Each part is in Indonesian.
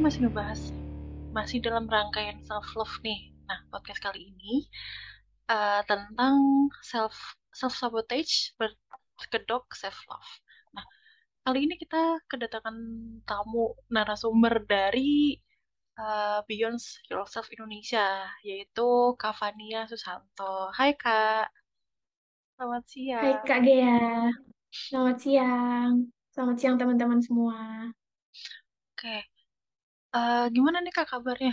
masih ngebahas masih dalam rangkaian self love nih. Nah, podcast kali ini uh, tentang self self sabotage berkedok self love. Nah, kali ini kita kedatangan tamu narasumber dari uh, Beyond Yourself Indonesia, yaitu Kak Fania Susanto. Hai Kak, selamat siang. Hai Kak Gea, selamat siang. Selamat siang teman-teman semua. Oke, uh, gimana nih Kak kabarnya?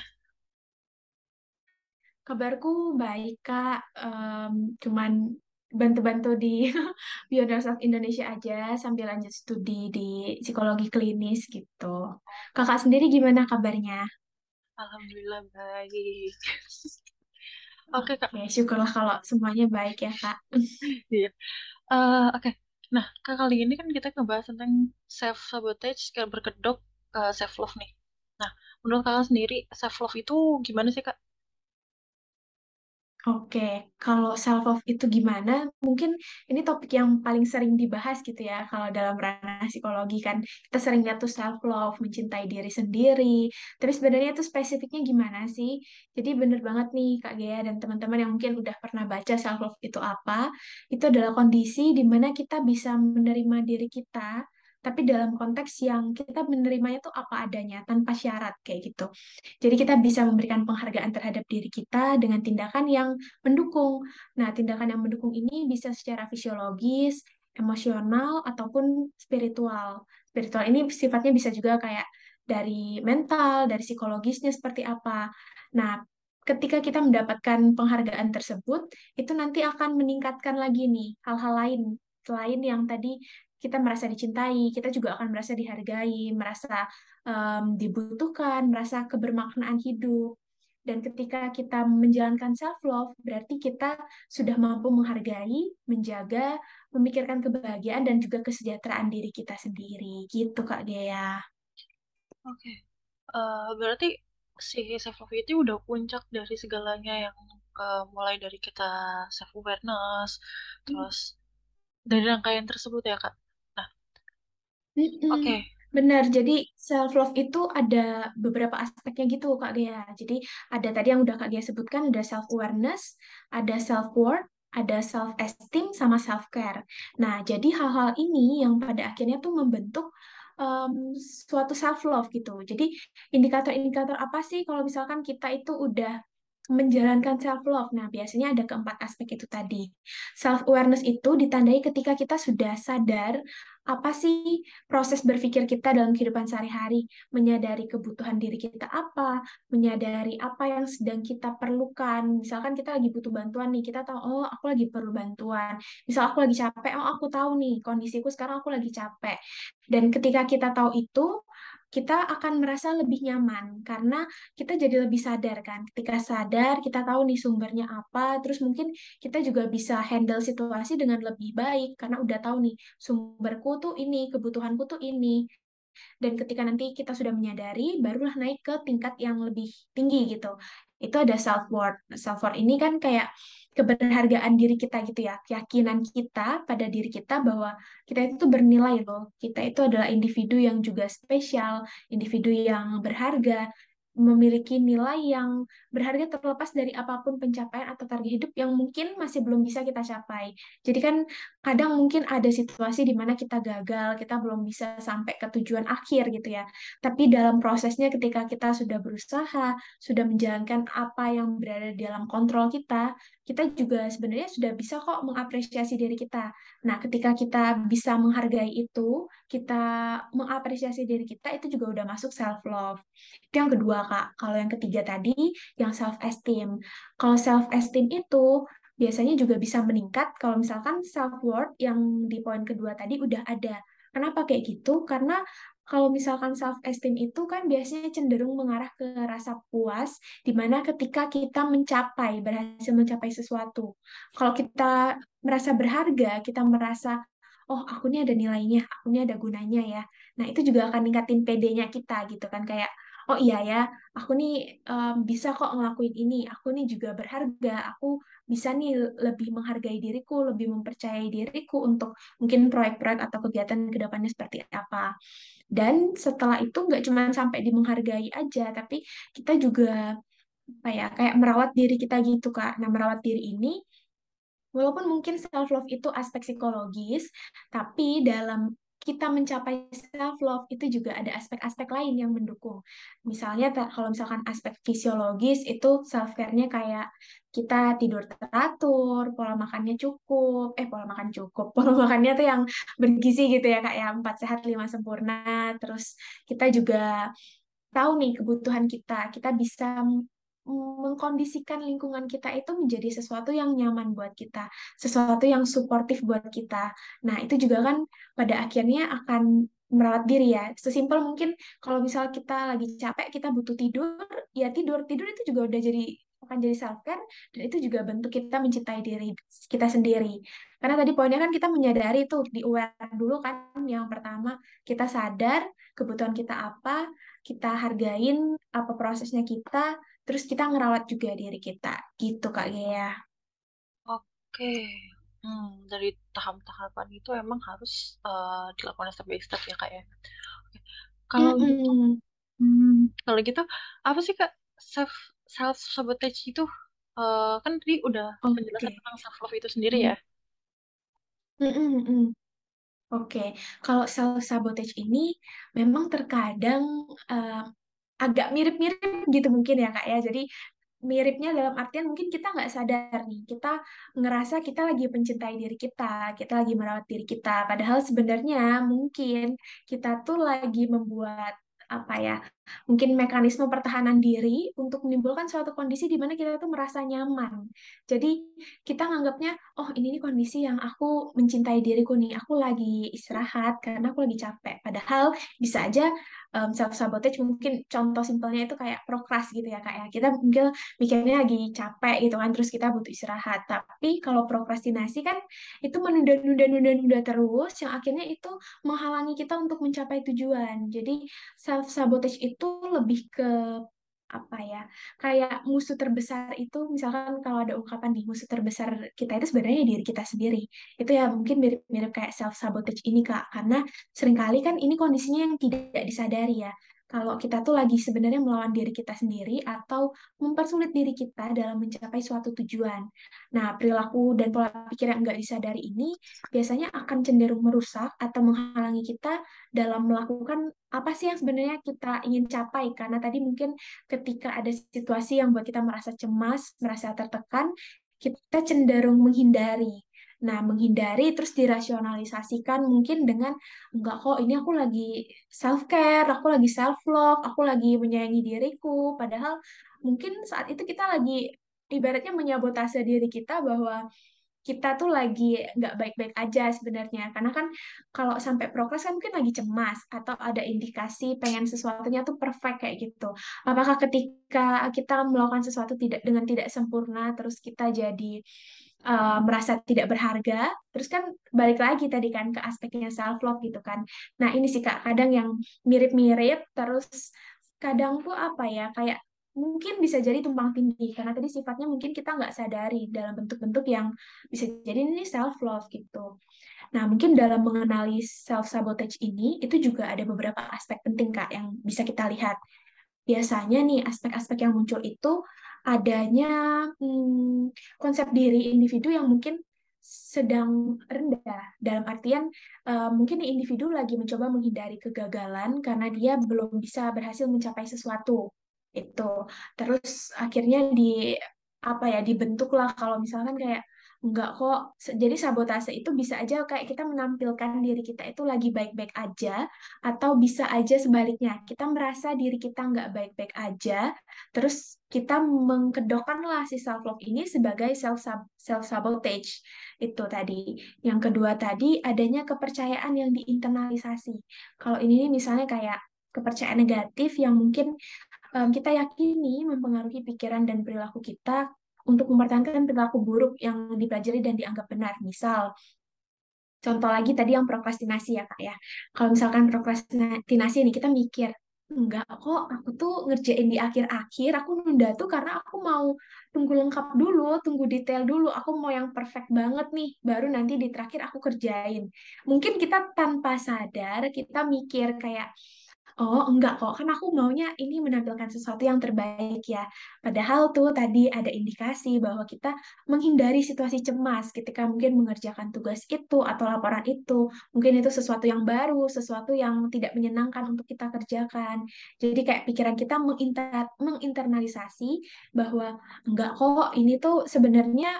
Kabarku baik Kak, um, cuman bantu-bantu di Yourself Indonesia aja sambil lanjut studi di psikologi klinis gitu. Kakak sendiri gimana kabarnya? Alhamdulillah baik. Oke Kak. Oke, syukurlah kalau semuanya baik ya Kak. Iya. Uh, Oke. Nah, Kak kali ini kan kita ngebahas tentang self sabotage kayak berkedok uh, self love nih. Menurut Kakak sendiri self love itu gimana sih Kak? Oke, kalau self love itu gimana? Mungkin ini topik yang paling sering dibahas gitu ya. Kalau dalam ranah psikologi kan kita sering lihat tuh self love, mencintai diri sendiri. Tapi sebenarnya itu spesifiknya gimana sih? Jadi bener banget nih Kak Gea dan teman-teman yang mungkin udah pernah baca self love itu apa? Itu adalah kondisi di mana kita bisa menerima diri kita tapi dalam konteks yang kita menerimanya tuh apa adanya, tanpa syarat kayak gitu. Jadi kita bisa memberikan penghargaan terhadap diri kita dengan tindakan yang mendukung. Nah, tindakan yang mendukung ini bisa secara fisiologis, emosional, ataupun spiritual. Spiritual ini sifatnya bisa juga kayak dari mental, dari psikologisnya seperti apa. Nah, ketika kita mendapatkan penghargaan tersebut, itu nanti akan meningkatkan lagi nih hal-hal lain selain yang tadi kita merasa dicintai, kita juga akan merasa dihargai, merasa um, dibutuhkan, merasa kebermaknaan hidup. Dan ketika kita menjalankan self-love, berarti kita sudah mampu menghargai, menjaga, memikirkan kebahagiaan, dan juga kesejahteraan diri kita sendiri. Gitu, Kak Dea. Oke. Okay. Uh, berarti si self-love itu udah puncak dari segalanya yang uh, mulai dari kita self-awareness, hmm. terus dari rangkaian tersebut ya, Kak? Oke. Okay. Benar, jadi self love itu ada beberapa aspeknya gitu Kak Gea. Jadi ada tadi yang udah Kak Gea sebutkan ada self awareness, ada self worth, ada self esteem sama self care. Nah, jadi hal-hal ini yang pada akhirnya tuh membentuk um, suatu self love gitu. Jadi indikator-indikator apa sih kalau misalkan kita itu udah menjalankan self love. Nah, biasanya ada keempat aspek itu tadi. Self awareness itu ditandai ketika kita sudah sadar apa sih proses berpikir kita dalam kehidupan sehari-hari, menyadari kebutuhan diri kita apa, menyadari apa yang sedang kita perlukan. Misalkan kita lagi butuh bantuan nih, kita tahu oh aku lagi perlu bantuan. Misal aku lagi capek, oh aku tahu nih kondisiku sekarang aku lagi capek. Dan ketika kita tahu itu, kita akan merasa lebih nyaman karena kita jadi lebih sadar kan. Ketika sadar, kita tahu nih sumbernya apa, terus mungkin kita juga bisa handle situasi dengan lebih baik karena udah tahu nih sumberku tuh ini, kebutuhanku tuh ini. Dan ketika nanti kita sudah menyadari, barulah naik ke tingkat yang lebih tinggi gitu. Itu ada self worth. Self worth ini kan kayak keberhargaan diri kita gitu ya, keyakinan kita pada diri kita bahwa kita itu bernilai loh, kita itu adalah individu yang juga spesial, individu yang berharga, memiliki nilai yang berharga terlepas dari apa pun pencapaian atau target hidup yang mungkin masih belum bisa kita capai. Jadi kan kadang mungkin ada situasi di mana kita gagal, kita belum bisa sampai ke tujuan akhir gitu ya. Tapi dalam prosesnya ketika kita sudah berusaha, sudah menjalankan apa yang berada di dalam kontrol kita, kita juga sebenarnya sudah bisa kok mengapresiasi diri kita. Nah, ketika kita bisa menghargai itu, kita mengapresiasi diri kita, itu juga udah masuk self love. Itu yang kedua, Kak. Kalau yang ketiga tadi, yang self-esteem. Kalau self-esteem itu biasanya juga bisa meningkat kalau misalkan self-worth yang di poin kedua tadi udah ada. Kenapa kayak gitu? Karena kalau misalkan self-esteem itu kan biasanya cenderung mengarah ke rasa puas, di mana ketika kita mencapai, berhasil mencapai sesuatu. Kalau kita merasa berharga, kita merasa oh aku ini ada nilainya, aku ini ada gunanya ya. Nah itu juga akan ningkatin PD-nya kita gitu kan kayak oh iya ya, aku nih um, bisa kok ngelakuin ini, aku nih juga berharga, aku bisa nih lebih menghargai diriku, lebih mempercayai diriku untuk mungkin proyek-proyek atau kegiatan ke depannya seperti apa. Dan setelah itu nggak cuma sampai di menghargai aja, tapi kita juga apa ya kayak merawat diri kita gitu Kak. Nah, merawat diri ini walaupun mungkin self love itu aspek psikologis, tapi dalam kita mencapai self love itu juga ada aspek-aspek lain yang mendukung. Misalnya kalau misalkan aspek fisiologis itu self care-nya kayak kita tidur teratur, pola makannya cukup, eh pola makan cukup, pola makannya tuh yang bergizi gitu ya kak ya, empat sehat lima sempurna. Terus kita juga tahu nih kebutuhan kita, kita bisa mengkondisikan lingkungan kita itu menjadi sesuatu yang nyaman buat kita, sesuatu yang suportif buat kita. Nah, itu juga kan pada akhirnya akan merawat diri ya. Sesimpel mungkin kalau misal kita lagi capek, kita butuh tidur, ya tidur. Tidur itu juga udah jadi akan jadi self care dan itu juga bentuk kita mencintai diri kita sendiri. Karena tadi poinnya kan kita menyadari itu di aware dulu kan yang pertama kita sadar kebutuhan kita apa, kita hargain apa prosesnya kita, terus kita ngerawat juga diri kita gitu kak Gea oke hmm, dari tahap-tahapan itu emang harus uh, dilakukan step by step ya kak ya oke. kalau mm -hmm. gitu hmm, kalau gitu apa sih kak self self sabotage itu uh, kan tadi udah okay. penjelasan tentang self love itu sendiri ya mm -hmm. Oke, okay. kalau self sabotage ini memang terkadang uh, agak mirip-mirip gitu mungkin ya kak ya. Jadi miripnya dalam artian mungkin kita nggak sadar nih, kita ngerasa kita lagi mencintai diri kita, kita lagi merawat diri kita. Padahal sebenarnya mungkin kita tuh lagi membuat apa ya mungkin mekanisme pertahanan diri untuk menimbulkan suatu kondisi di mana kita tuh merasa nyaman. Jadi kita nganggapnya, oh ini nih kondisi yang aku mencintai diriku nih, aku lagi istirahat karena aku lagi capek. Padahal bisa aja um, self sabotage mungkin contoh simpelnya itu kayak prokras gitu ya kak ya. Kita mungkin mikirnya lagi capek gitu kan, terus kita butuh istirahat. Tapi kalau prokrastinasi kan itu menunda-nunda-nunda-nunda terus, yang akhirnya itu menghalangi kita untuk mencapai tujuan. Jadi self sabotage itu itu lebih ke apa ya kayak musuh terbesar itu misalkan kalau ada ungkapan di musuh terbesar kita itu sebenarnya diri kita sendiri. Itu ya mungkin mirip-mirip kayak self sabotage ini kak. Karena sering kali kan ini kondisinya yang tidak disadari ya kalau kita tuh lagi sebenarnya melawan diri kita sendiri atau mempersulit diri kita dalam mencapai suatu tujuan. Nah, perilaku dan pola pikir yang nggak disadari ini biasanya akan cenderung merusak atau menghalangi kita dalam melakukan apa sih yang sebenarnya kita ingin capai. Karena tadi mungkin ketika ada situasi yang buat kita merasa cemas, merasa tertekan, kita cenderung menghindari Nah, menghindari terus dirasionalisasikan mungkin dengan enggak kok ini aku lagi self care, aku lagi self love, aku lagi menyayangi diriku. Padahal mungkin saat itu kita lagi ibaratnya menyabotase diri kita bahwa kita tuh lagi nggak baik-baik aja sebenarnya karena kan kalau sampai progres kan mungkin lagi cemas atau ada indikasi pengen sesuatunya tuh perfect kayak gitu apakah ketika kita melakukan sesuatu tidak dengan tidak sempurna terus kita jadi uh, merasa tidak berharga, terus kan balik lagi tadi kan ke aspeknya self love gitu kan. Nah ini sih kak kadang yang mirip-mirip, terus kadang tuh apa ya kayak mungkin bisa jadi tumpang tindih karena tadi sifatnya mungkin kita nggak sadari dalam bentuk-bentuk yang bisa jadi ini self love gitu. Nah mungkin dalam mengenali self sabotage ini itu juga ada beberapa aspek penting kak yang bisa kita lihat. Biasanya nih aspek-aspek yang muncul itu adanya hmm, konsep diri individu yang mungkin sedang rendah. Dalam artian uh, mungkin individu lagi mencoba menghindari kegagalan karena dia belum bisa berhasil mencapai sesuatu itu. Terus akhirnya di apa ya dibentuklah kalau misalkan kayak Enggak kok. Jadi sabotase itu bisa aja kayak kita menampilkan diri kita itu lagi baik-baik aja, atau bisa aja sebaliknya. Kita merasa diri kita nggak baik-baik aja, terus kita mengkedokkanlah si self love ini sebagai self self sabotage itu tadi. Yang kedua tadi adanya kepercayaan yang diinternalisasi. Kalau ini misalnya kayak kepercayaan negatif yang mungkin um, kita yakini mempengaruhi pikiran dan perilaku kita untuk mempertahankan perilaku buruk yang dipelajari dan dianggap benar. Misal, contoh lagi tadi yang prokrastinasi ya kak ya. Kalau misalkan prokrastinasi ini kita mikir, enggak kok aku tuh ngerjain di akhir-akhir, aku nunda tuh karena aku mau tunggu lengkap dulu, tunggu detail dulu, aku mau yang perfect banget nih, baru nanti di terakhir aku kerjain. Mungkin kita tanpa sadar, kita mikir kayak, Oh, enggak kok. Kan aku maunya ini menampilkan sesuatu yang terbaik ya. Padahal tuh tadi ada indikasi bahwa kita menghindari situasi cemas ketika mungkin mengerjakan tugas itu atau laporan itu. Mungkin itu sesuatu yang baru, sesuatu yang tidak menyenangkan untuk kita kerjakan. Jadi kayak pikiran kita menginter menginternalisasi bahwa enggak kok ini tuh sebenarnya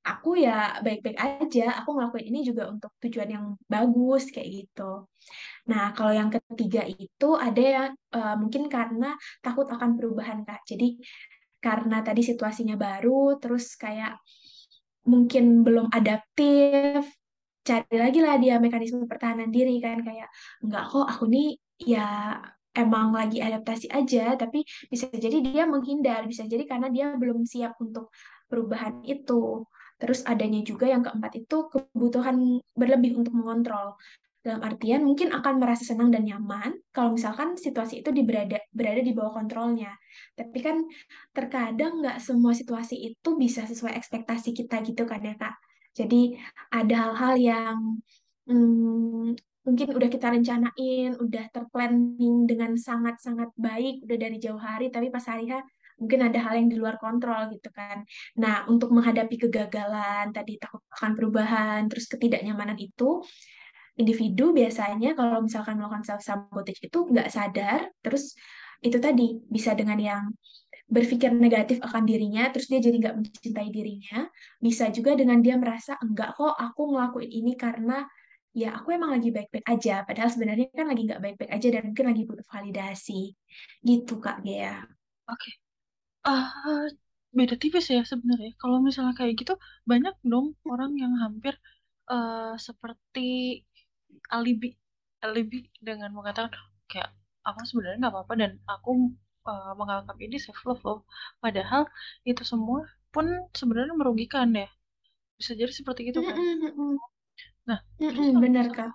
aku ya baik-baik aja. Aku ngelakuin ini juga untuk tujuan yang bagus kayak gitu. Nah, kalau yang ketiga itu ada yang uh, mungkin karena takut akan perubahan, Kak. Jadi karena tadi situasinya baru, terus kayak mungkin belum adaptif, cari lagi lah dia mekanisme pertahanan diri kan kayak enggak kok aku nih ya emang lagi adaptasi aja, tapi bisa jadi dia menghindar, bisa jadi karena dia belum siap untuk perubahan itu. Terus adanya juga yang keempat itu kebutuhan berlebih untuk mengontrol. Dalam artian mungkin akan merasa senang dan nyaman kalau misalkan situasi itu berada, berada di bawah kontrolnya. Tapi kan terkadang nggak semua situasi itu bisa sesuai ekspektasi kita gitu kan ya Kak. Jadi ada hal-hal yang hmm, mungkin udah kita rencanain, udah terplanning dengan sangat-sangat baik, udah dari jauh hari, tapi pas hari H mungkin ada hal yang di luar kontrol gitu kan. Nah, untuk menghadapi kegagalan, tadi takut akan perubahan, terus ketidaknyamanan itu, individu biasanya kalau misalkan melakukan self sabotage itu nggak sadar, terus itu tadi bisa dengan yang berpikir negatif akan dirinya, terus dia jadi nggak mencintai dirinya. Bisa juga dengan dia merasa enggak kok aku ngelakuin ini karena ya aku emang lagi baik-baik aja, padahal sebenarnya kan lagi nggak baik-baik aja dan mungkin lagi butuh validasi. Gitu Kak Gea. Oke. Okay. Uh, beda tipis ya sebenarnya. Kalau misalnya kayak gitu, banyak dong orang yang hampir uh, seperti alibi alibi dengan mengatakan kayak aku sebenarnya nggak apa-apa dan aku uh, menganggap ini self love loh. Padahal itu semua pun sebenarnya merugikan ya. Bisa jadi seperti itu kan? Nah kan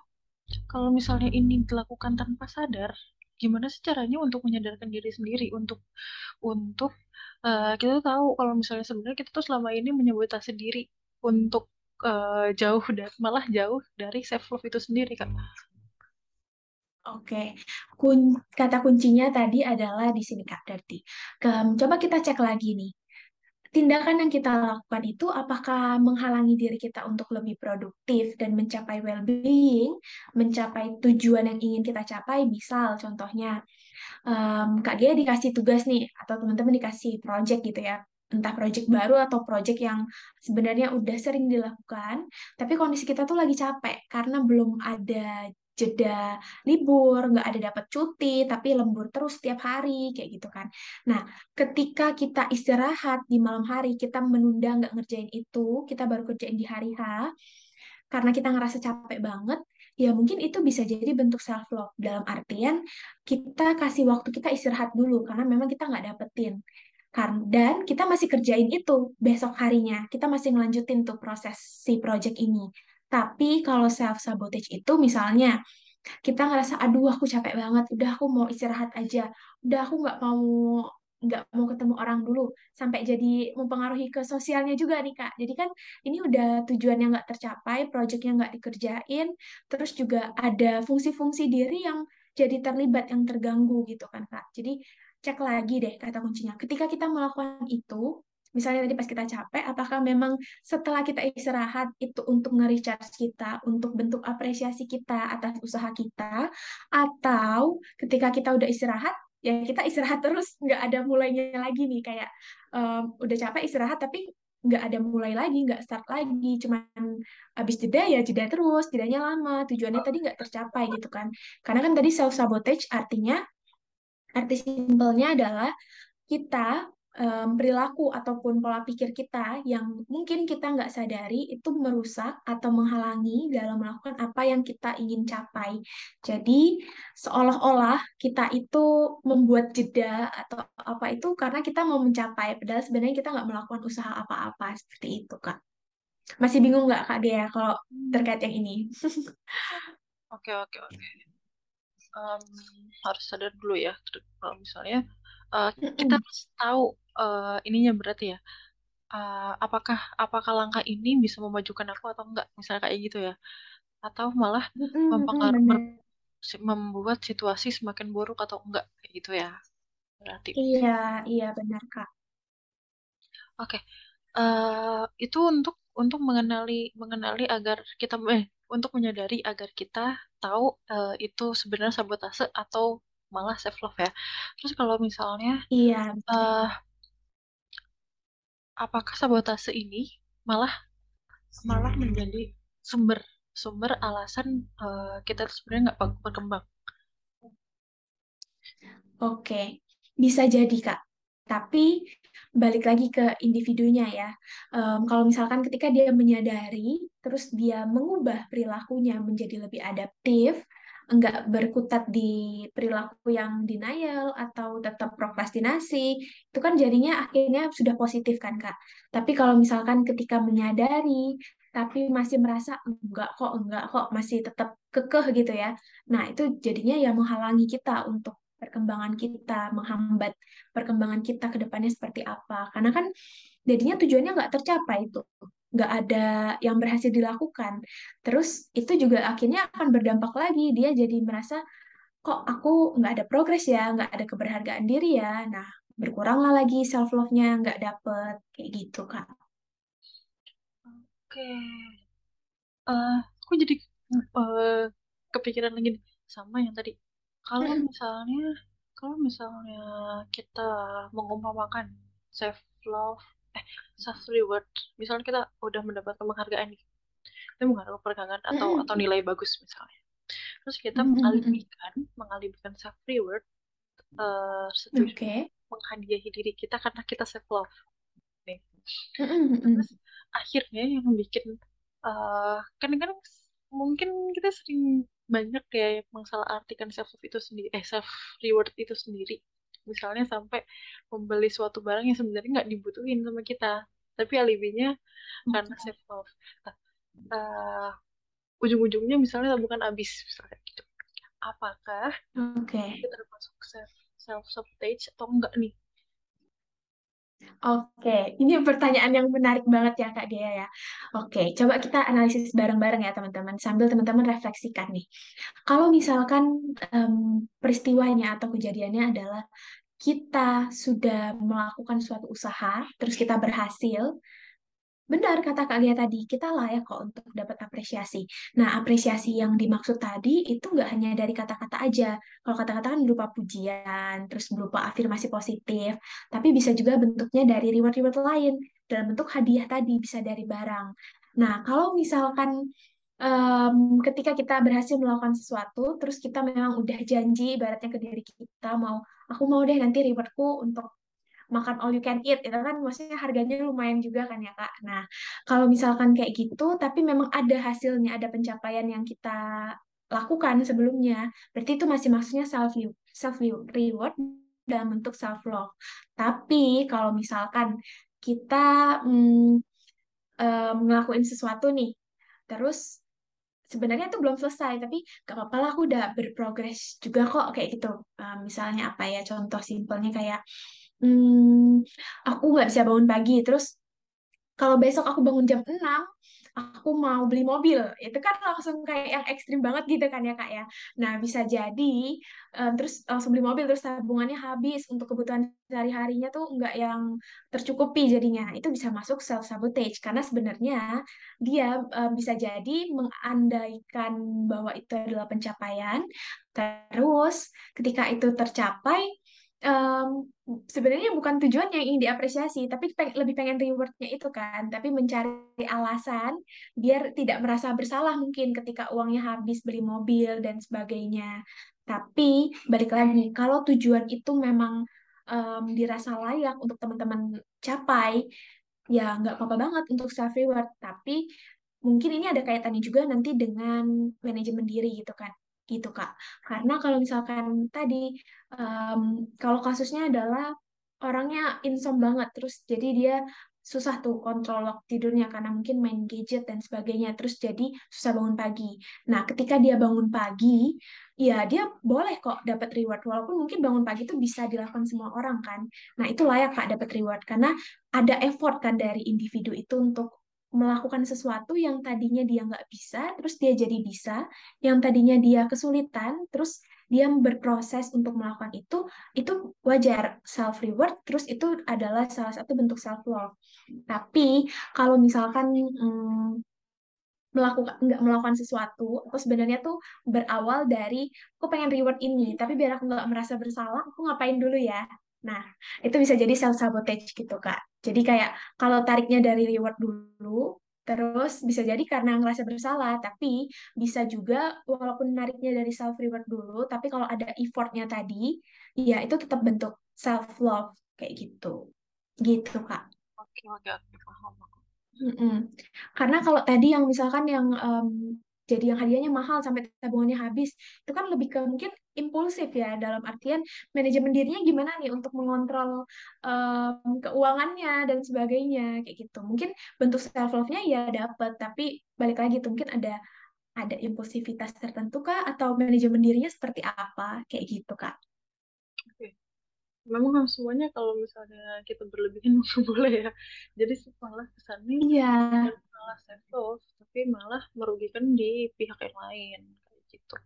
kalau misalnya ini dilakukan tanpa sadar gimana sih caranya untuk menyadarkan diri sendiri untuk untuk uh, kita tahu kalau misalnya sebenarnya kita tuh selama ini menyebutasi diri untuk uh, jauh dan malah jauh dari self love itu sendiri kan. Oke, Kun kata kuncinya tadi adalah di sini Kak Berarti. Coba kita cek lagi nih. Tindakan yang kita lakukan itu apakah menghalangi diri kita untuk lebih produktif dan mencapai well-being, mencapai tujuan yang ingin kita capai, misal contohnya um, Kak Gia dikasih tugas nih, atau teman-teman dikasih project gitu ya. Entah project baru atau project yang sebenarnya udah sering dilakukan, tapi kondisi kita tuh lagi capek karena belum ada jeda libur, nggak ada dapat cuti, tapi lembur terus setiap hari, kayak gitu kan. Nah, ketika kita istirahat di malam hari, kita menunda nggak ngerjain itu, kita baru kerjain di hari H, karena kita ngerasa capek banget, ya mungkin itu bisa jadi bentuk self love dalam artian kita kasih waktu kita istirahat dulu karena memang kita nggak dapetin dan kita masih kerjain itu besok harinya. Kita masih ngelanjutin tuh proses si project ini. Tapi kalau self sabotage itu misalnya kita ngerasa aduh aku capek banget, udah aku mau istirahat aja, udah aku nggak mau nggak mau ketemu orang dulu sampai jadi mempengaruhi ke sosialnya juga nih kak. Jadi kan ini udah tujuan yang nggak tercapai, projectnya nggak dikerjain, terus juga ada fungsi-fungsi diri yang jadi terlibat yang terganggu gitu kan kak. Jadi cek lagi deh kata kuncinya. Ketika kita melakukan itu, misalnya tadi pas kita capek, apakah memang setelah kita istirahat itu untuk nge-recharge kita, untuk bentuk apresiasi kita atas usaha kita, atau ketika kita udah istirahat, ya kita istirahat terus, nggak ada mulainya lagi nih, kayak um, udah capek istirahat tapi nggak ada mulai lagi, nggak start lagi, cuman habis jeda ya jeda terus, jedanya lama, tujuannya tadi nggak tercapai gitu kan. Karena kan tadi self sabotage artinya Arti simpelnya adalah kita um, perilaku ataupun pola pikir kita yang mungkin kita nggak sadari itu merusak atau menghalangi dalam melakukan apa yang kita ingin capai. Jadi seolah-olah kita itu membuat jeda atau apa itu karena kita mau mencapai, padahal sebenarnya kita nggak melakukan usaha apa-apa seperti itu, Kak. Masih bingung nggak Kak Dea kalau terkait yang ini? Oke, oke, oke. Um, harus sadar dulu ya, kalau misalnya uh, kita harus tahu uh, ininya berarti ya, uh, apakah apakah langkah ini bisa memajukan aku atau enggak, misalnya kayak gitu ya, atau malah mempengaruhi membuat situasi semakin buruk atau enggak kayak gitu ya, berarti. Iya, iya benar Kak. Oke, uh, itu untuk untuk mengenali mengenali agar kita eh untuk menyadari agar kita tahu uh, itu sebenarnya sabotase atau malah self love ya. Terus kalau misalnya iya uh, apakah sabotase ini malah malah menjadi sumber sumber alasan uh, kita sebenarnya nggak berkembang? Oke, bisa jadi Kak. Tapi balik lagi ke individunya ya. Um, kalau misalkan ketika dia menyadari, terus dia mengubah perilakunya menjadi lebih adaptif, enggak berkutat di perilaku yang denial atau tetap prokrastinasi, itu kan jadinya akhirnya sudah positif kan Kak. Tapi kalau misalkan ketika menyadari, tapi masih merasa enggak kok, enggak kok, masih tetap kekeh gitu ya. Nah, itu jadinya ya menghalangi kita untuk perkembangan kita, menghambat perkembangan kita ke depannya seperti apa. Karena kan jadinya tujuannya nggak tercapai itu, nggak ada yang berhasil dilakukan. Terus itu juga akhirnya akan berdampak lagi, dia jadi merasa kok aku nggak ada progres ya, nggak ada keberhargaan diri ya. Nah, berkuranglah lagi self love-nya, nggak dapet kayak gitu kak. Oke, uh, aku jadi uh, kepikiran lagi sama yang tadi kalau misalnya kalau misalnya kita mengumpamakan self love eh self reward. Misalnya kita udah mendapatkan penghargaan nih. Kita menghargai perkembangan atau atau nilai bagus misalnya. Terus kita mengalihkan mengalihkan self reward uh, okay. menghadiahi diri kita karena kita self love. Nih. Terus akhirnya yang bikin uh, kadang-kadang mungkin kita sering banyak ya yang masalah artikan self love itu sendiri eh self reward itu sendiri misalnya sampai membeli suatu barang yang sebenarnya nggak dibutuhin sama kita tapi alibinya karena self love nah, uh, ujung-ujungnya misalnya bukan habis misalnya gitu. Apakah okay. kita termasuk self self sabotage atau enggak nih Oke, ini pertanyaan yang menarik banget ya Kak Dea ya. Oke, coba kita analisis bareng-bareng ya teman-teman, sambil teman-teman refleksikan nih. Kalau misalkan um, peristiwanya atau kejadiannya adalah kita sudah melakukan suatu usaha, terus kita berhasil, Benar kata Kak Lia tadi, kita layak kok untuk dapat apresiasi. Nah, apresiasi yang dimaksud tadi itu nggak hanya dari kata-kata aja. Kalau kata-kata kan berupa pujian, terus berupa afirmasi positif, tapi bisa juga bentuknya dari reward-reward lain, dalam bentuk hadiah tadi, bisa dari barang. Nah, kalau misalkan um, ketika kita berhasil melakukan sesuatu, terus kita memang udah janji, ibaratnya ke diri kita, mau aku mau deh nanti rewardku untuk makan all you can eat itu kan maksudnya harganya lumayan juga kan ya kak. Nah kalau misalkan kayak gitu tapi memang ada hasilnya ada pencapaian yang kita lakukan sebelumnya berarti itu masih maksudnya self self reward dalam bentuk self love. Tapi kalau misalkan kita hmm, um, ngelakuin sesuatu nih terus sebenarnya itu belum selesai tapi gak apa-apa lah aku udah berprogres juga kok kayak gitu misalnya apa ya contoh simpelnya kayak hmm, aku nggak bisa bangun pagi. Terus kalau besok aku bangun jam 6 aku mau beli mobil. Itu kan langsung kayak yang ekstrim banget gitu kan ya kak ya. Nah bisa jadi um, terus langsung beli mobil terus tabungannya habis. Untuk kebutuhan sehari-harinya tuh nggak yang tercukupi jadinya. Itu bisa masuk self sabotage karena sebenarnya dia um, bisa jadi mengandaikan bahwa itu adalah pencapaian. Terus ketika itu tercapai um, sebenarnya bukan tujuan yang ingin diapresiasi, tapi peng lebih pengen rewardnya itu kan, tapi mencari alasan biar tidak merasa bersalah mungkin ketika uangnya habis beli mobil dan sebagainya. Tapi balik lagi, kalau tujuan itu memang um, dirasa layak untuk teman-teman capai, ya nggak apa-apa banget untuk self reward. Tapi mungkin ini ada kaitannya juga nanti dengan manajemen diri gitu kan gitu Kak. Karena kalau misalkan tadi um, kalau kasusnya adalah orangnya insom banget terus jadi dia susah tuh kontrol waktu tidurnya karena mungkin main gadget dan sebagainya terus jadi susah bangun pagi. Nah, ketika dia bangun pagi, ya dia boleh kok dapat reward walaupun mungkin bangun pagi itu bisa dilakukan semua orang kan. Nah, itu layak Kak dapat reward karena ada effort kan dari individu itu untuk melakukan sesuatu yang tadinya dia nggak bisa, terus dia jadi bisa, yang tadinya dia kesulitan, terus dia berproses untuk melakukan itu, itu wajar self reward, terus itu adalah salah satu bentuk self love. Tapi kalau misalkan hmm, melakukan nggak melakukan sesuatu, aku sebenarnya tuh berawal dari aku pengen reward ini, tapi biar aku nggak merasa bersalah, aku ngapain dulu ya? Nah, itu bisa jadi self sabotage gitu Kak. Jadi kayak kalau tariknya dari reward dulu, terus bisa jadi karena ngerasa bersalah, tapi bisa juga walaupun nariknya dari self reward dulu, tapi kalau ada effortnya tadi, ya itu tetap bentuk self love kayak gitu. Gitu Kak. Oke, oke, oke, paham. Karena kalau tadi yang misalkan yang um, jadi yang hadiahnya mahal sampai tabungannya habis, itu kan lebih ke mungkin impulsif ya dalam artian manajemen dirinya gimana nih untuk mengontrol um, keuangannya dan sebagainya kayak gitu. Mungkin bentuk self love-nya ya dapat, tapi balik lagi tuh mungkin ada ada impulsivitas tertentu kah atau manajemen dirinya seperti apa kayak gitu Kak. Memang semuanya kalau misalnya kita berlebihan nggak boleh ya. Jadi malah kesannya iya. malah self love tapi malah merugikan di pihak yang lain kayak gitu.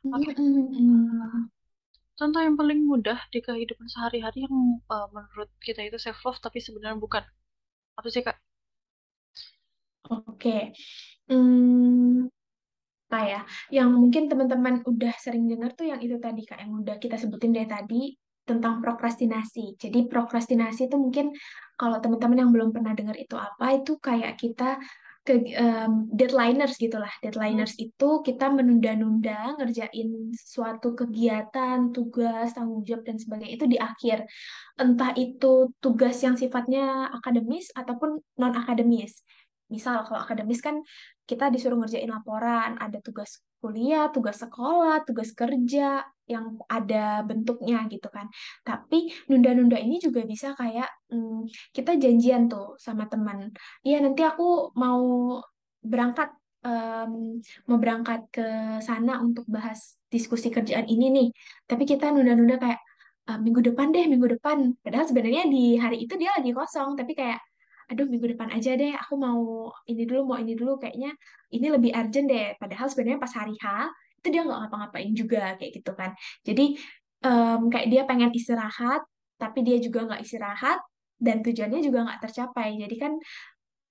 Okay. contoh yang paling mudah di kehidupan sehari-hari yang uh, menurut kita itu self love tapi sebenarnya bukan. Apa sih kak? Oke. Okay. hmm, apa ya? Yang mungkin teman-teman udah sering dengar tuh yang itu tadi kak yang udah kita sebutin dari tadi tentang prokrastinasi. Jadi prokrastinasi itu mungkin kalau teman-teman yang belum pernah dengar itu apa, itu kayak kita ke um, deadliners gitulah. Deadliners hmm. itu kita menunda-nunda ngerjain suatu kegiatan, tugas, tanggung jawab dan sebagainya itu di akhir. Entah itu tugas yang sifatnya akademis ataupun non akademis. Misal kalau akademis kan kita disuruh ngerjain laporan, ada tugas kuliah, tugas sekolah, tugas kerja yang ada bentuknya gitu kan. Tapi nunda-nunda ini juga bisa kayak hmm, kita janjian tuh sama teman. Iya nanti aku mau berangkat um, mau berangkat ke sana untuk bahas diskusi kerjaan ini nih. Tapi kita nunda-nunda kayak uh, minggu depan deh, minggu depan. Padahal sebenarnya di hari itu dia lagi kosong, tapi kayak aduh minggu depan aja deh aku mau ini dulu mau ini dulu kayaknya ini lebih urgent deh padahal sebenarnya pas hari H itu dia nggak ngapa-ngapain juga kayak gitu kan. Jadi um, kayak dia pengen istirahat tapi dia juga nggak istirahat dan tujuannya juga nggak tercapai. Jadi kan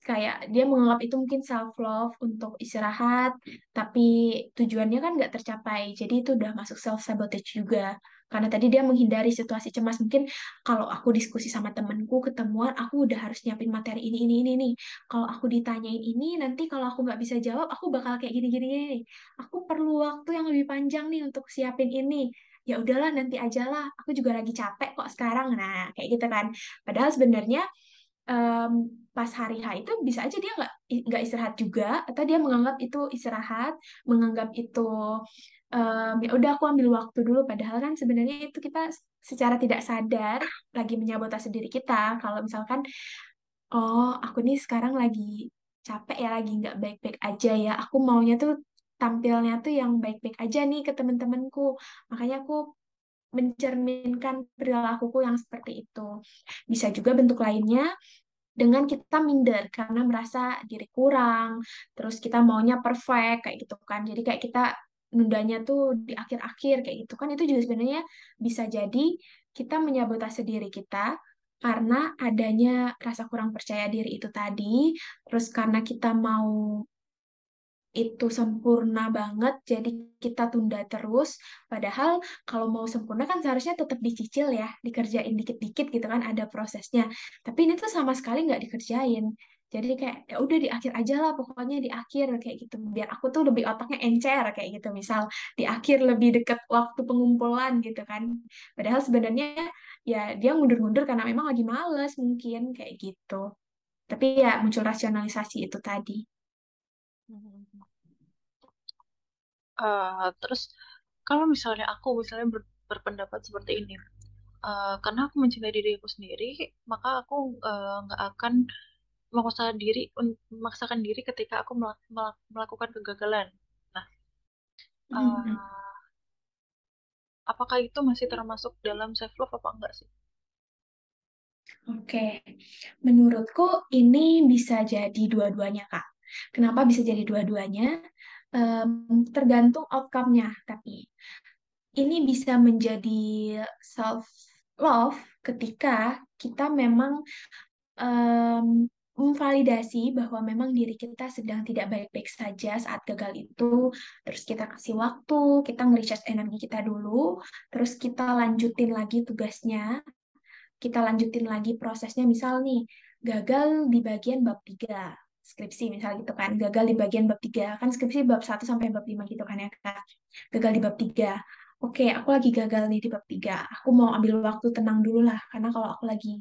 kayak dia menganggap itu mungkin self love untuk istirahat tapi tujuannya kan nggak tercapai. Jadi itu udah masuk self sabotage juga karena tadi dia menghindari situasi cemas. Mungkin kalau aku diskusi sama temenku ketemuan aku udah harus nyiapin materi ini ini ini nih kalau aku ditanyain ini nanti kalau aku nggak bisa jawab aku bakal kayak gini gini gini aku perlu waktu yang lebih panjang nih untuk siapin ini. Ya udahlah nanti aja lah. Aku juga lagi capek kok sekarang. Nah kayak gitu kan. Padahal sebenarnya um, pas hari H itu bisa aja dia nggak nggak istirahat juga. Atau dia menganggap itu istirahat menganggap itu um, ya udah aku ambil waktu dulu padahal kan sebenarnya itu kita secara tidak sadar lagi menyabotase diri kita kalau misalkan oh aku nih sekarang lagi capek ya lagi nggak baik-baik aja ya aku maunya tuh tampilnya tuh yang baik-baik aja nih ke teman-temanku makanya aku mencerminkan perilakuku yang seperti itu. Bisa juga bentuk lainnya dengan kita minder karena merasa diri kurang, terus kita maunya perfect kayak gitu kan. Jadi kayak kita nundanya tuh di akhir-akhir kayak gitu kan itu juga sebenarnya bisa jadi kita menyabotase diri kita karena adanya rasa kurang percaya diri itu tadi, terus karena kita mau itu sempurna banget, jadi kita tunda terus. Padahal kalau mau sempurna kan seharusnya tetap dicicil ya, dikerjain dikit-dikit gitu kan, ada prosesnya. Tapi ini tuh sama sekali nggak dikerjain. Jadi kayak ya udah di akhir aja lah, pokoknya di akhir kayak gitu. Biar aku tuh lebih otaknya encer kayak gitu. Misal di akhir lebih deket waktu pengumpulan gitu kan. Padahal sebenarnya ya dia mundur-mundur karena memang lagi males mungkin kayak gitu. Tapi ya muncul rasionalisasi itu tadi. Uh, terus kalau misalnya aku misalnya ber, berpendapat seperti ini, uh, karena aku mencintai diriku sendiri, maka aku nggak uh, akan memaksakan diri memaksakan diri ketika aku melakukan kegagalan. Nah, uh, apakah itu masih termasuk dalam self love apa enggak sih? Oke, menurutku ini bisa jadi dua-duanya kak. Kenapa bisa jadi dua-duanya? Um, tergantung outcome-nya, tapi ini bisa menjadi self love ketika kita memang um, memvalidasi bahwa memang diri kita sedang tidak baik-baik saja saat gagal itu, terus kita kasih waktu, kita nge-recharge energi kita dulu, terus kita lanjutin lagi tugasnya, kita lanjutin lagi prosesnya, misal nih, gagal di bagian bab 3, skripsi misal gitu kan, gagal di bagian bab 3, kan skripsi bab 1 sampai bab 5 gitu kan ya Kak, gagal di bab 3, oke aku lagi gagal nih di bab 3, aku mau ambil waktu tenang dulu lah, karena kalau aku lagi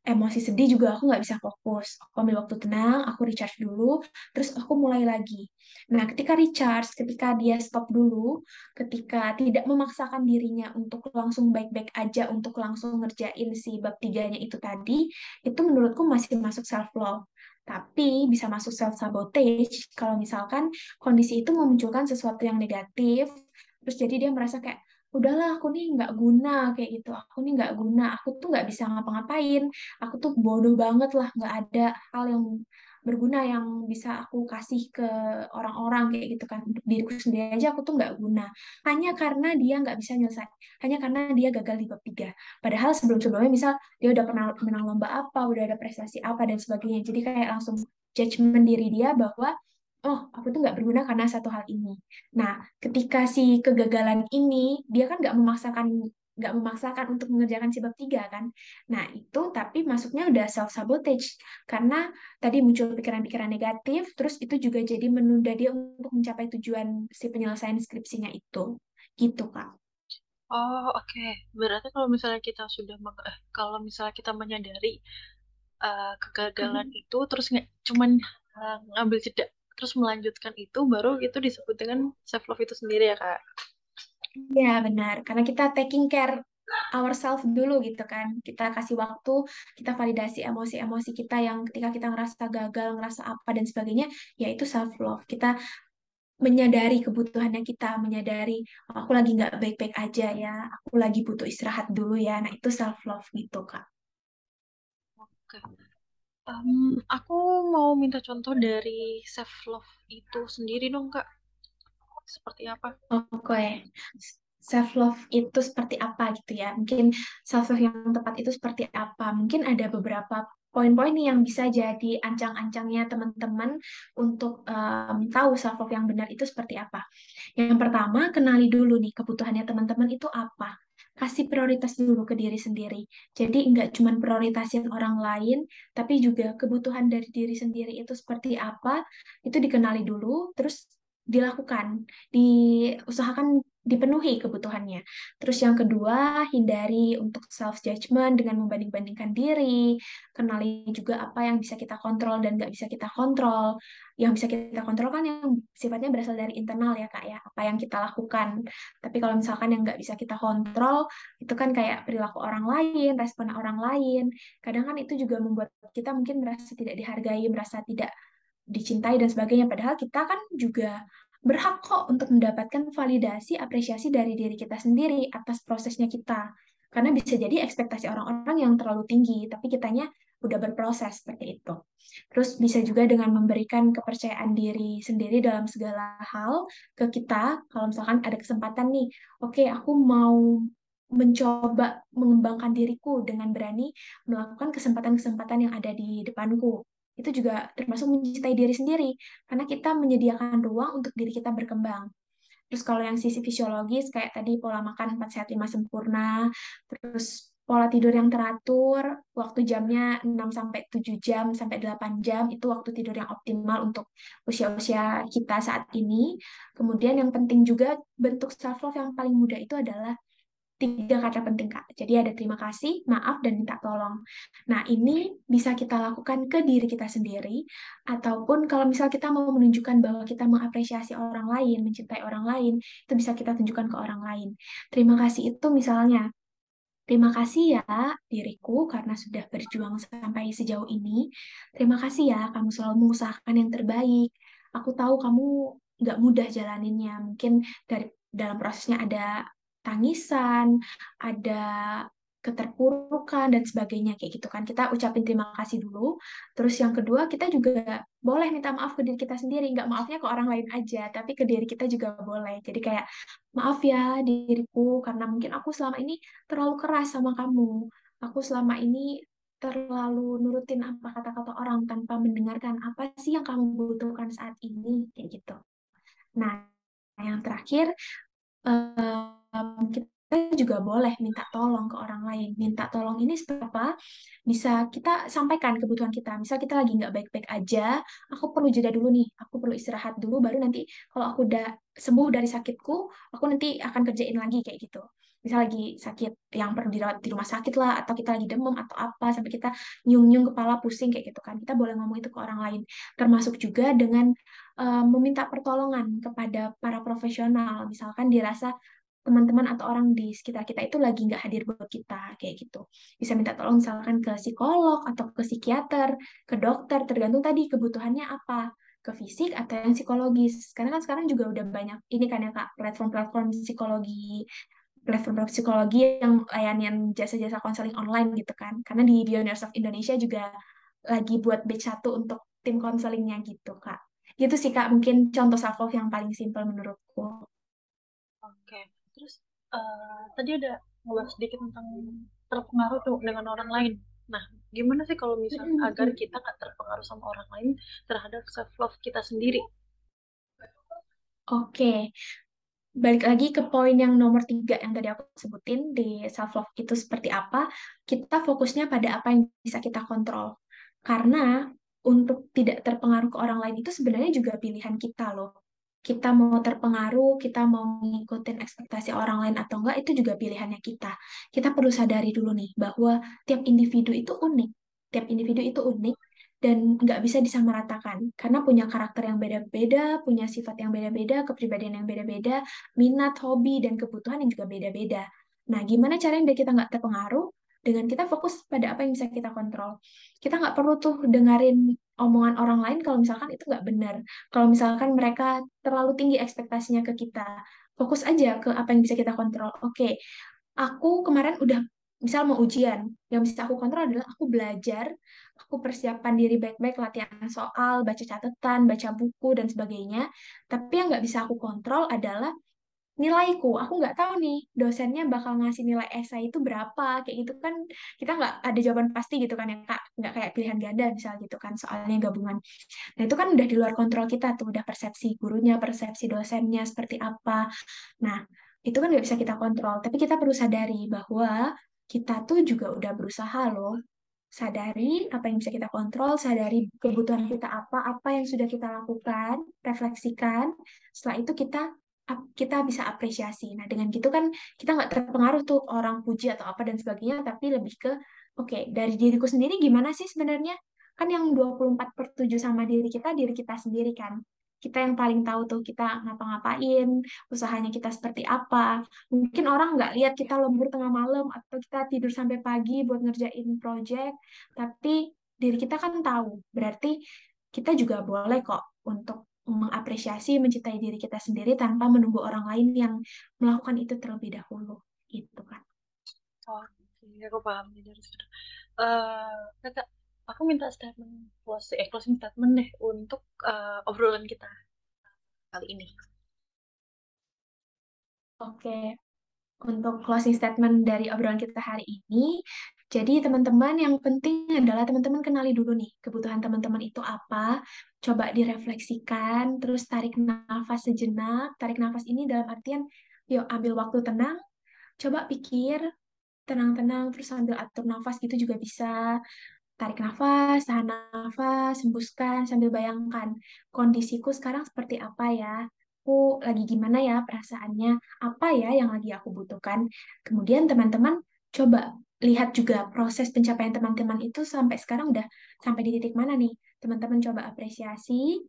emosi sedih juga aku nggak bisa fokus. Aku ambil waktu tenang, aku recharge dulu, terus aku mulai lagi. Nah, ketika recharge, ketika dia stop dulu, ketika tidak memaksakan dirinya untuk langsung baik-baik aja, untuk langsung ngerjain si bab tiganya itu tadi, itu menurutku masih masuk self-love. Tapi bisa masuk self-sabotage kalau misalkan kondisi itu memunculkan sesuatu yang negatif, terus jadi dia merasa kayak, udahlah aku nih nggak guna kayak gitu. Aku nih nggak guna aku tuh nggak bisa ngapa-ngapain. Aku tuh bodoh banget lah nggak ada hal yang berguna yang bisa aku kasih ke orang-orang kayak gitu kan. Untuk diriku sendiri aja aku tuh nggak guna. Hanya karena dia nggak bisa nyelesai hanya karena dia gagal di bab tiga. Padahal sebelum-sebelumnya misal dia udah pernah menang lomba apa udah ada prestasi apa dan sebagainya. Jadi kayak langsung judgement diri dia bahwa oh aku tuh nggak berguna karena satu hal ini. Nah, ketika si kegagalan ini dia kan nggak memaksakan nggak memaksakan untuk mengerjakan si bab tiga kan. Nah itu tapi masuknya udah self sabotage karena tadi muncul pikiran-pikiran negatif, terus itu juga jadi menunda dia untuk mencapai tujuan si penyelesaian skripsinya itu, gitu kak. Oh oke, okay. berarti kalau misalnya kita sudah eh, kalau misalnya kita menyadari uh, kegagalan hmm. itu terus nggak cuman uh, ngambil jeda terus melanjutkan itu baru itu disebut dengan self love itu sendiri ya kak. Iya benar. Karena kita taking care ourselves dulu gitu kan. Kita kasih waktu kita validasi emosi-emosi kita yang ketika kita ngerasa gagal ngerasa apa dan sebagainya yaitu self love kita menyadari kebutuhannya kita menyadari oh, aku lagi nggak baik-baik aja ya aku lagi butuh istirahat dulu ya. Nah itu self love gitu kak. Oke Um, aku mau minta contoh dari self love itu sendiri dong kak. Seperti apa? Oke, self love itu seperti apa gitu ya? Mungkin self love yang tepat itu seperti apa? Mungkin ada beberapa poin-poin yang bisa jadi ancang-ancangnya teman-teman untuk um, tahu self love yang benar itu seperti apa. Yang pertama, kenali dulu nih kebutuhannya teman-teman itu apa kasih prioritas dulu ke diri sendiri. Jadi nggak cuma prioritasin orang lain, tapi juga kebutuhan dari diri sendiri itu seperti apa, itu dikenali dulu, terus dilakukan, diusahakan dipenuhi kebutuhannya. Terus yang kedua, hindari untuk self judgment dengan membanding-bandingkan diri, kenali juga apa yang bisa kita kontrol dan nggak bisa kita kontrol. Yang bisa kita kontrol kan yang sifatnya berasal dari internal ya kak ya, apa yang kita lakukan. Tapi kalau misalkan yang nggak bisa kita kontrol, itu kan kayak perilaku orang lain, respon orang lain. Kadang kan itu juga membuat kita mungkin merasa tidak dihargai, merasa tidak dicintai dan sebagainya. Padahal kita kan juga berhak kok untuk mendapatkan validasi apresiasi dari diri kita sendiri atas prosesnya kita. Karena bisa jadi ekspektasi orang-orang yang terlalu tinggi, tapi kitanya udah berproses seperti itu. Terus bisa juga dengan memberikan kepercayaan diri sendiri dalam segala hal ke kita. Kalau misalkan ada kesempatan nih, oke okay, aku mau mencoba mengembangkan diriku dengan berani melakukan kesempatan-kesempatan yang ada di depanku itu juga termasuk mencintai diri sendiri karena kita menyediakan ruang untuk diri kita berkembang. Terus kalau yang sisi fisiologis kayak tadi pola makan 4 sehat 5 sempurna, terus pola tidur yang teratur, waktu jamnya 6 sampai 7 jam sampai 8 jam itu waktu tidur yang optimal untuk usia-usia kita saat ini. Kemudian yang penting juga bentuk self love yang paling mudah itu adalah tiga kata penting Kak. Jadi ada terima kasih, maaf, dan minta tolong. Nah, ini bisa kita lakukan ke diri kita sendiri, ataupun kalau misal kita mau menunjukkan bahwa kita mengapresiasi orang lain, mencintai orang lain, itu bisa kita tunjukkan ke orang lain. Terima kasih itu misalnya, Terima kasih ya diriku karena sudah berjuang sampai sejauh ini. Terima kasih ya kamu selalu mengusahakan yang terbaik. Aku tahu kamu nggak mudah jalaninnya. Mungkin dari dalam prosesnya ada tangisan, ada keterpurukan dan sebagainya kayak gitu kan. Kita ucapin terima kasih dulu. Terus yang kedua, kita juga boleh minta maaf ke diri kita sendiri. Nggak maafnya ke orang lain aja, tapi ke diri kita juga boleh. Jadi kayak, maaf ya diriku, karena mungkin aku selama ini terlalu keras sama kamu. Aku selama ini terlalu nurutin apa kata-kata orang tanpa mendengarkan apa sih yang kamu butuhkan saat ini, kayak gitu. Nah, yang terakhir, um, kita juga boleh minta tolong ke orang lain. Minta tolong ini seberapa bisa kita sampaikan kebutuhan kita. Misal kita lagi nggak baik-baik aja, aku perlu jeda dulu nih, aku perlu istirahat dulu, baru nanti kalau aku udah sembuh dari sakitku, aku nanti akan kerjain lagi kayak gitu. Misal lagi sakit yang perlu dirawat di rumah sakit lah, atau kita lagi demam atau apa, sampai kita nyung-nyung kepala pusing kayak gitu kan. Kita boleh ngomong itu ke orang lain. Termasuk juga dengan uh, meminta pertolongan kepada para profesional. Misalkan dirasa teman-teman atau orang di sekitar kita itu lagi nggak hadir buat kita kayak gitu. Bisa minta tolong misalkan ke psikolog atau ke psikiater ke dokter tergantung tadi kebutuhannya apa. Ke fisik atau yang psikologis. Karena kan sekarang juga udah banyak ini kan ya kak platform-platform psikologi platform psikologi yang layanan jasa-jasa konseling online gitu kan. Karena di Bioneers of Indonesia juga lagi buat batch satu untuk tim konselingnya gitu kak. Gitu sih kak mungkin contoh self love yang paling simpel menurutku uh, tadi ada ngebahas sedikit tentang terpengaruh tuh dengan orang lain. Nah gimana sih kalau misalnya agar kita nggak terpengaruh sama orang lain terhadap self love kita sendiri? Oke okay. balik lagi ke poin yang nomor tiga yang tadi aku sebutin di self love itu seperti apa kita fokusnya pada apa yang bisa kita kontrol. Karena untuk tidak terpengaruh ke orang lain itu sebenarnya juga pilihan kita loh kita mau terpengaruh, kita mau ngikutin ekspektasi orang lain atau enggak, itu juga pilihannya kita. Kita perlu sadari dulu nih, bahwa tiap individu itu unik. Tiap individu itu unik, dan nggak bisa disamaratakan. Karena punya karakter yang beda-beda, punya sifat yang beda-beda, kepribadian yang beda-beda, minat, hobi, dan kebutuhan yang juga beda-beda. Nah, gimana caranya biar kita nggak terpengaruh? Dengan kita fokus pada apa yang bisa kita kontrol. Kita nggak perlu tuh dengerin omongan orang lain kalau misalkan itu nggak benar. Kalau misalkan mereka terlalu tinggi ekspektasinya ke kita, fokus aja ke apa yang bisa kita kontrol. Oke, aku kemarin udah misal mau ujian, yang bisa aku kontrol adalah aku belajar, aku persiapkan diri baik-baik, latihan soal, baca catatan, baca buku, dan sebagainya. Tapi yang nggak bisa aku kontrol adalah nilaiku. Aku nggak tahu nih dosennya bakal ngasih nilai esai itu berapa kayak gitu kan. Kita nggak ada jawaban pasti gitu kan ya kak. Nggak kayak pilihan ganda misal gitu kan soalnya gabungan. Nah itu kan udah di luar kontrol kita tuh udah persepsi gurunya persepsi dosennya seperti apa. Nah itu kan nggak bisa kita kontrol. Tapi kita perlu sadari bahwa kita tuh juga udah berusaha loh. Sadari apa yang bisa kita kontrol, sadari kebutuhan kita apa, apa yang sudah kita lakukan, refleksikan. Setelah itu kita kita bisa apresiasi. Nah, dengan gitu kan kita nggak terpengaruh tuh orang puji atau apa dan sebagainya, tapi lebih ke, oke, okay, dari diriku sendiri gimana sih sebenarnya? Kan yang 24 per 7 sama diri kita, diri kita sendiri kan. Kita yang paling tahu tuh kita ngapa-ngapain, usahanya kita seperti apa. Mungkin orang nggak lihat kita lembur tengah malam atau kita tidur sampai pagi buat ngerjain project, tapi diri kita kan tahu. Berarti kita juga boleh kok untuk mengapresiasi, mencintai diri kita sendiri tanpa menunggu orang lain yang melakukan itu terlebih dahulu. Itu kan. Oh, iya, aku paham. Uh, kakak, aku minta statement closing, eh, closing statement deh untuk uh, obrolan kita kali ini. Oke, untuk closing statement dari obrolan kita hari ini, jadi teman-teman yang penting adalah teman-teman kenali dulu nih kebutuhan teman-teman itu apa, coba direfleksikan, terus tarik nafas sejenak. Tarik nafas ini dalam artian, yuk ambil waktu tenang, coba pikir tenang-tenang, terus sambil atur nafas gitu juga bisa. Tarik nafas, tahan nafas, hembuskan sambil bayangkan kondisiku sekarang seperti apa ya aku lagi gimana ya perasaannya, apa ya yang lagi aku butuhkan. Kemudian teman-teman coba lihat juga proses pencapaian teman-teman itu sampai sekarang udah sampai di titik mana nih. Teman-teman coba apresiasi,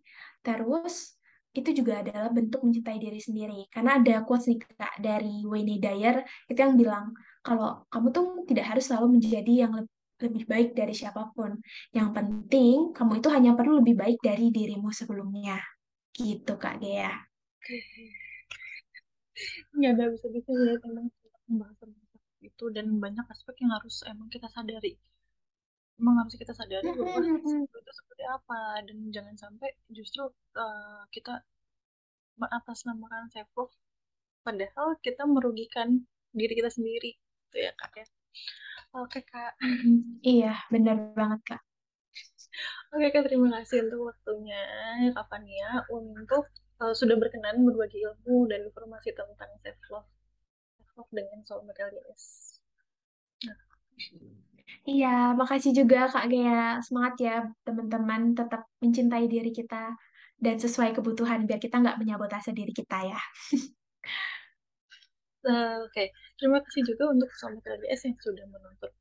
terus itu juga adalah bentuk mencintai diri sendiri. Karena ada quotes nih Kak dari Wayne Dyer itu yang bilang kalau kamu tuh tidak harus selalu menjadi yang lebih lebih baik dari siapa pun. Yang penting kamu itu hanya perlu lebih baik dari dirimu sebelumnya. Gitu Kak Gea. Nggak ada bisa-bisa ya pembahasan itu dan banyak aspek yang harus emang kita sadari. Emang harus kita sadari bahwa itu seperti apa dan jangan sampai justru uh, kita mengatasnamakan self love padahal kita merugikan diri kita sendiri itu ya kak ya. Oke kak. Iya benar banget kak. Oke kak terima kasih untuk waktunya kapan ya untuk uh, sudah berkenan berbagi ilmu dan informasi tentang self love love dengan soulmate LDS nah. Iya, makasih juga Kak Gea. Semangat ya teman-teman tetap mencintai diri kita dan sesuai kebutuhan biar kita nggak menyabotase diri kita ya. Uh, Oke, okay. terima kasih juga untuk Sobat LDS yang sudah menonton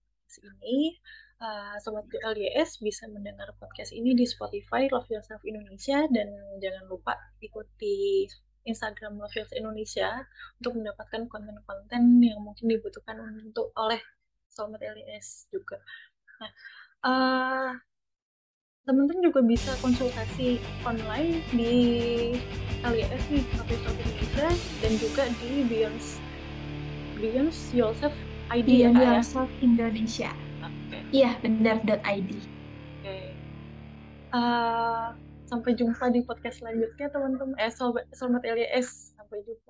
ini. Uh, Sobat LDS bisa mendengar podcast ini di Spotify Love Yourself Indonesia dan jangan lupa ikuti Instagram Love Yourself Indonesia untuk mendapatkan konten-konten yang mungkin dibutuhkan untuk oleh Sobat LDS juga. Nah, uh, teman-teman juga bisa konsultasi online di LIS nih, Love Yourself Indonesia dan juga di Beyond Beyond Yourself ID Beyond ya, Yourself ya? Indonesia. Okay. Iya, benar .id. Oke. Okay. Uh, eh, sampai jumpa di podcast selanjutnya teman-teman. Eh, sobat sobat LYS. Sampai jumpa.